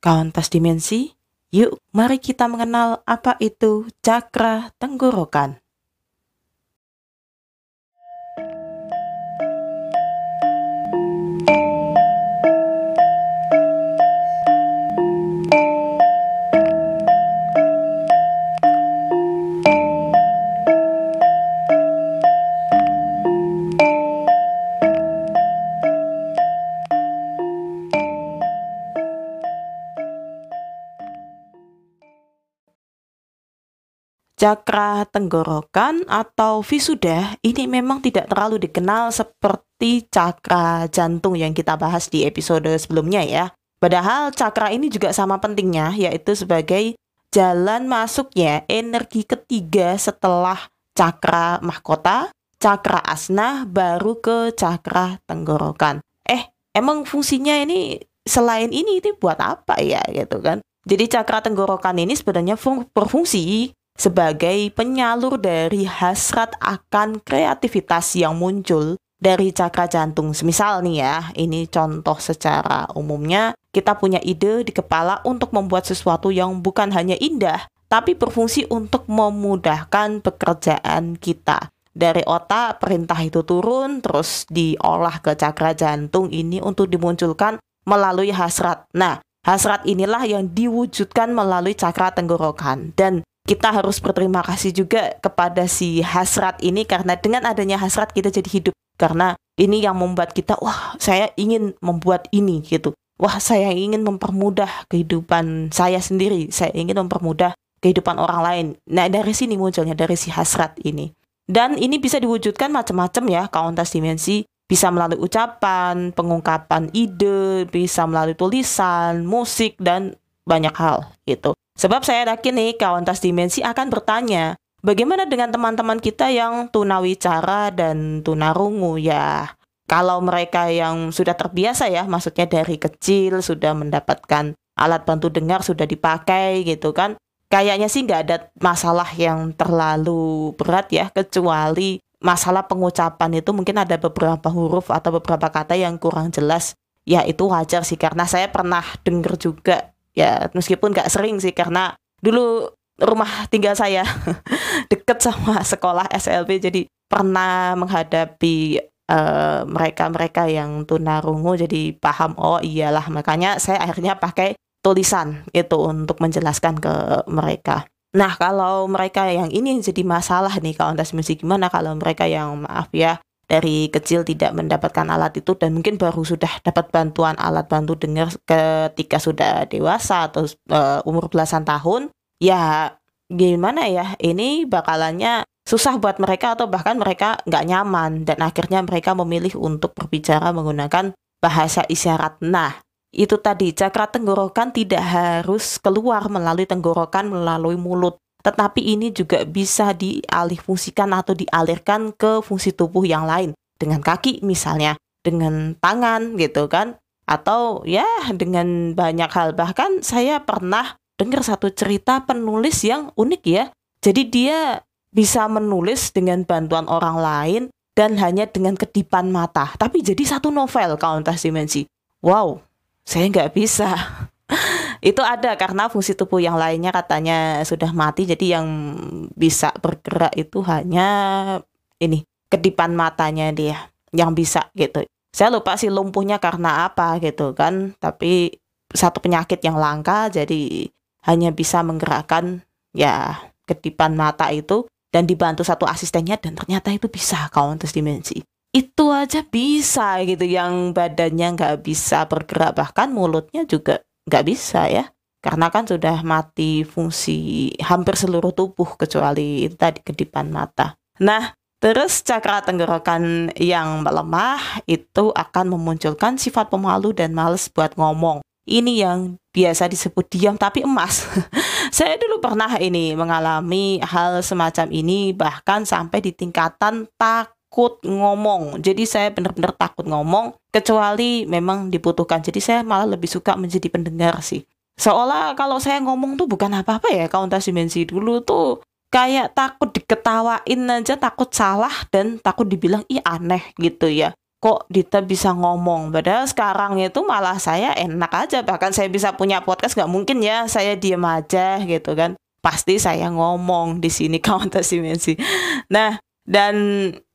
Kauntas dimensi, yuk mari kita mengenal apa itu cakra tenggorokan. Cakra tenggorokan atau visuda ini memang tidak terlalu dikenal seperti cakra jantung yang kita bahas di episode sebelumnya ya. Padahal cakra ini juga sama pentingnya yaitu sebagai jalan masuknya energi ketiga setelah cakra mahkota, cakra asna baru ke cakra tenggorokan. Eh, emang fungsinya ini selain ini itu buat apa ya gitu kan? Jadi cakra tenggorokan ini sebenarnya berfungsi sebagai penyalur dari hasrat akan kreativitas yang muncul dari cakra jantung. Semisal nih ya, ini contoh secara umumnya, kita punya ide di kepala untuk membuat sesuatu yang bukan hanya indah, tapi berfungsi untuk memudahkan pekerjaan kita. Dari otak, perintah itu turun, terus diolah ke cakra jantung ini untuk dimunculkan melalui hasrat. Nah, hasrat inilah yang diwujudkan melalui cakra tenggorokan. Dan kita harus berterima kasih juga kepada si hasrat ini karena dengan adanya hasrat kita jadi hidup. Karena ini yang membuat kita wah saya ingin membuat ini gitu. Wah saya ingin mempermudah kehidupan saya sendiri. Saya ingin mempermudah kehidupan orang lain. Nah dari sini munculnya dari si hasrat ini. Dan ini bisa diwujudkan macam-macam ya kauntas dimensi. Bisa melalui ucapan, pengungkapan ide, bisa melalui tulisan, musik dan banyak hal gitu. Sebab saya yakin nih kawan tas dimensi akan bertanya, bagaimana dengan teman-teman kita yang tunawicara dan tunarungu ya? Kalau mereka yang sudah terbiasa ya, maksudnya dari kecil sudah mendapatkan alat bantu dengar sudah dipakai gitu kan. Kayaknya sih nggak ada masalah yang terlalu berat ya, kecuali masalah pengucapan itu mungkin ada beberapa huruf atau beberapa kata yang kurang jelas. Ya itu wajar sih karena saya pernah dengar juga ya meskipun gak sering sih karena dulu rumah tinggal saya deket sama sekolah SLB jadi pernah menghadapi uh, mereka-mereka yang tunarungu jadi paham oh iyalah makanya saya akhirnya pakai tulisan itu untuk menjelaskan ke mereka. Nah kalau mereka yang ini jadi masalah nih kalau anda musik gimana kalau mereka yang maaf ya dari kecil tidak mendapatkan alat itu dan mungkin baru sudah dapat bantuan alat bantu dengar ketika sudah dewasa atau uh, umur belasan tahun ya gimana ya ini bakalannya susah buat mereka atau bahkan mereka nggak nyaman dan akhirnya mereka memilih untuk berbicara menggunakan bahasa isyarat. Nah itu tadi cakra tenggorokan tidak harus keluar melalui tenggorokan melalui mulut tetapi ini juga bisa dialihfungsikan atau dialirkan ke fungsi tubuh yang lain dengan kaki misalnya, dengan tangan gitu kan, atau ya dengan banyak hal. Bahkan saya pernah dengar satu cerita penulis yang unik ya. Jadi dia bisa menulis dengan bantuan orang lain dan hanya dengan kedipan mata. Tapi jadi satu novel Countess Dimensi. Wow, saya nggak bisa. itu ada karena fungsi tubuh yang lainnya katanya sudah mati jadi yang bisa bergerak itu hanya ini kedipan matanya dia yang bisa gitu. Saya lupa sih lumpuhnya karena apa gitu kan. Tapi satu penyakit yang langka jadi hanya bisa menggerakkan ya kedipan mata itu dan dibantu satu asistennya dan ternyata itu bisa countess dimensi. Itu aja bisa gitu yang badannya nggak bisa bergerak. Bahkan mulutnya juga nggak bisa ya karena kan sudah mati fungsi hampir seluruh tubuh kecuali tadi kedipan mata. Nah, terus cakra tenggorokan yang melemah itu akan memunculkan sifat pemalu dan males buat ngomong. Ini yang biasa disebut diam tapi emas. Saya dulu pernah ini mengalami hal semacam ini bahkan sampai di tingkatan takut ngomong. Jadi saya benar-benar takut ngomong kecuali memang dibutuhkan. Jadi saya malah lebih suka menjadi pendengar sih. Seolah kalau saya ngomong tuh bukan apa-apa ya kauntas dimensi dulu tuh kayak takut diketawain aja takut salah dan takut dibilang ih aneh gitu ya. Kok Dita bisa ngomong? Padahal sekarang itu malah saya enak aja. Bahkan saya bisa punya podcast nggak mungkin ya saya diem aja gitu kan. Pasti saya ngomong di sini kawan dimensi. Nah dan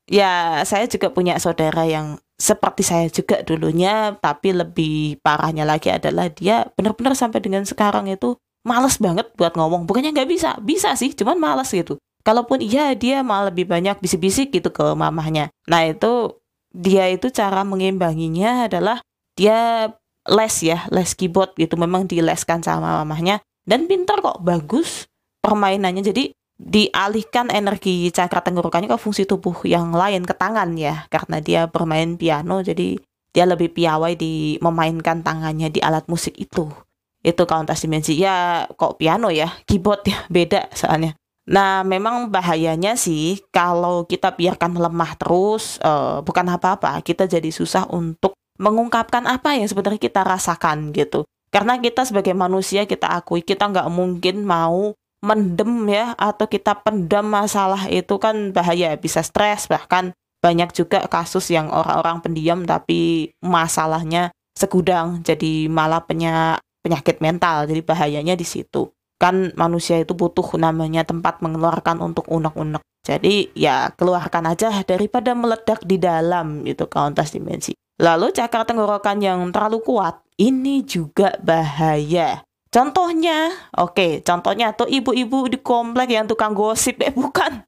ya saya juga punya saudara yang seperti saya juga dulunya tapi lebih parahnya lagi adalah dia benar-benar sampai dengan sekarang itu males banget buat ngomong bukannya nggak bisa bisa sih cuman males gitu kalaupun iya dia malah lebih banyak bisik-bisik gitu ke mamahnya nah itu dia itu cara mengimbanginya adalah dia les ya, les keyboard gitu. Memang dileskan sama mamahnya dan pintar kok, bagus permainannya. Jadi dialihkan energi cakra tenggorokannya ke fungsi tubuh yang lain ke tangan ya. Karena dia bermain piano jadi dia lebih piawai di memainkan tangannya di alat musik itu. Itu kauntas dimensi. Ya kok piano ya? Keyboard ya beda soalnya. Nah, memang bahayanya sih kalau kita biarkan lemah terus, uh, bukan apa-apa, kita jadi susah untuk mengungkapkan apa yang sebenarnya kita rasakan gitu. Karena kita sebagai manusia kita akui kita nggak mungkin mau mendem ya atau kita pendam masalah itu kan bahaya, bisa stres bahkan banyak juga kasus yang orang-orang pendiam tapi masalahnya segudang jadi malah penyakit mental. Jadi bahayanya di situ kan manusia itu butuh namanya tempat mengeluarkan untuk unek-unek. Jadi ya keluarkan aja daripada meledak di dalam itu kauntas dimensi. Lalu cakar tenggorokan yang terlalu kuat ini juga bahaya. Contohnya, oke, okay, contohnya tuh ibu-ibu di komplek yang tukang gosip, eh bukan.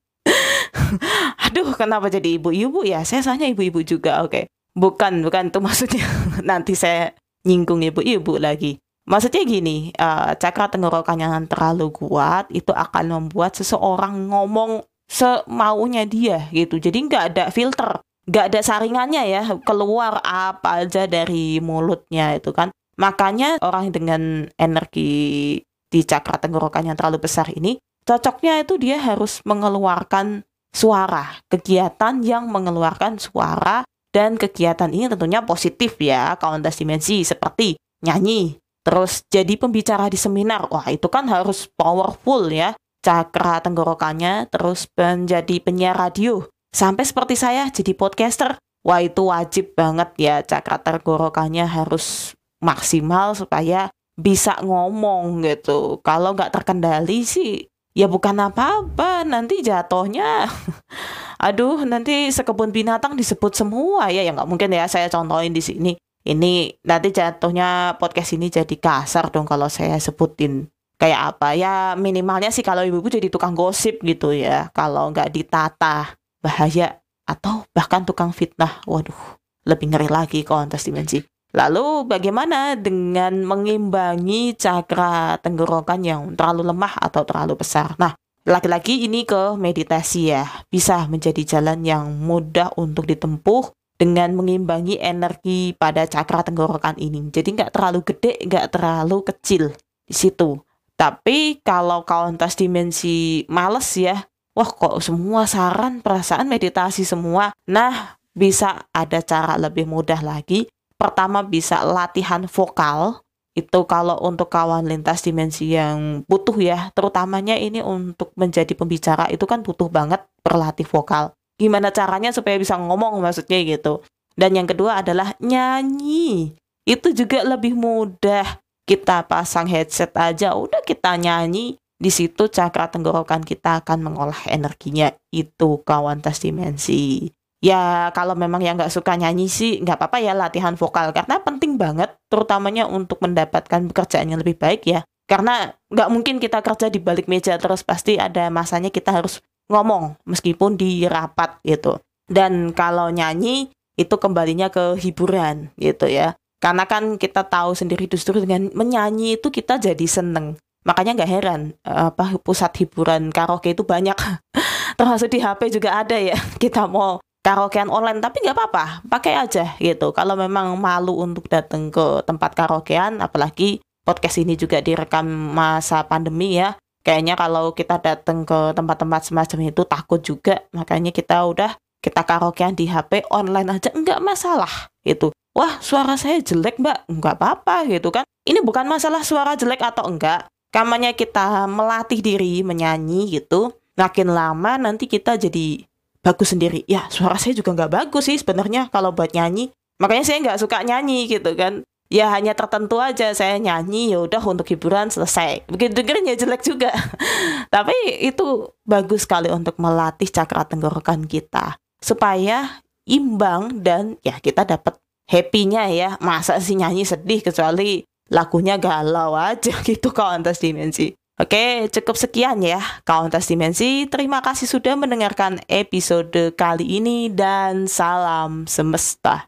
Aduh, kenapa jadi ibu-ibu ya? Saya soalnya ibu-ibu juga, oke. Okay. Bukan, bukan tuh maksudnya. Nanti saya nyinggung ibu-ibu lagi. Maksudnya gini, uh, cakra tenggorokan yang terlalu kuat itu akan membuat seseorang ngomong semaunya dia gitu. Jadi nggak ada filter, nggak ada saringannya ya, keluar apa aja dari mulutnya itu kan. Makanya orang dengan energi di cakra tenggorokan yang terlalu besar ini, cocoknya itu dia harus mengeluarkan suara, kegiatan yang mengeluarkan suara dan kegiatan ini tentunya positif ya, kauntas dimensi seperti nyanyi, Terus jadi pembicara di seminar, wah itu kan harus powerful ya. Cakra tenggorokannya, terus menjadi penyiar radio. Sampai seperti saya jadi podcaster, wah itu wajib banget ya cakra tenggorokannya harus maksimal supaya bisa ngomong gitu. Kalau nggak terkendali sih, ya bukan apa-apa. Nanti jatuhnya, aduh nanti sekebun binatang disebut semua ya. Ya nggak mungkin ya saya contohin di sini ini nanti jatuhnya podcast ini jadi kasar dong kalau saya sebutin kayak apa ya minimalnya sih kalau ibu-ibu jadi tukang gosip gitu ya kalau nggak ditata bahaya atau bahkan tukang fitnah waduh lebih ngeri lagi kontes dimensi lalu bagaimana dengan mengimbangi cakra tenggorokan yang terlalu lemah atau terlalu besar nah lagi-lagi ini ke meditasi ya bisa menjadi jalan yang mudah untuk ditempuh dengan mengimbangi energi pada cakra tenggorokan ini. Jadi nggak terlalu gede, nggak terlalu kecil di situ. Tapi kalau kauntas dimensi males ya, wah kok semua saran, perasaan meditasi semua. Nah, bisa ada cara lebih mudah lagi. Pertama bisa latihan vokal. Itu kalau untuk kawan lintas dimensi yang butuh ya, terutamanya ini untuk menjadi pembicara itu kan butuh banget berlatih vokal gimana caranya supaya bisa ngomong maksudnya gitu. Dan yang kedua adalah nyanyi. Itu juga lebih mudah. Kita pasang headset aja, udah kita nyanyi. Di situ cakra tenggorokan kita akan mengolah energinya. Itu kawan tas dimensi. Ya kalau memang yang nggak suka nyanyi sih nggak apa-apa ya latihan vokal karena penting banget terutamanya untuk mendapatkan pekerjaan yang lebih baik ya karena nggak mungkin kita kerja di balik meja terus pasti ada masanya kita harus ngomong meskipun di rapat gitu. Dan kalau nyanyi itu kembalinya ke hiburan gitu ya. Karena kan kita tahu sendiri justru dengan menyanyi itu kita jadi seneng. Makanya nggak heran apa pusat hiburan karaoke itu banyak. Termasuk di HP juga ada ya. Kita mau karaokean online tapi nggak apa-apa, pakai aja gitu. Kalau memang malu untuk datang ke tempat karaokean, apalagi podcast ini juga direkam masa pandemi ya kayaknya kalau kita datang ke tempat-tempat semacam itu takut juga. Makanya kita udah kita karaokean di HP online aja enggak masalah itu wah suara saya jelek mbak. Enggak apa-apa gitu kan. Ini bukan masalah suara jelek atau enggak. Kamanya kita melatih diri menyanyi gitu. Makin lama nanti kita jadi bagus sendiri. Ya, suara saya juga nggak bagus sih sebenarnya kalau buat nyanyi. Makanya saya nggak suka nyanyi gitu kan. Ya hanya tertentu aja saya nyanyi ya udah untuk hiburan selesai. Begitu dengernya jelek juga. Tapi itu bagus sekali untuk melatih cakra tenggorokan kita supaya imbang dan ya kita dapat happy-nya ya. Masa sih nyanyi sedih kecuali lagunya galau aja gitu kawan dimensi. Oke, cukup sekian ya kawan dimensi. Terima kasih sudah mendengarkan episode kali ini dan salam semesta.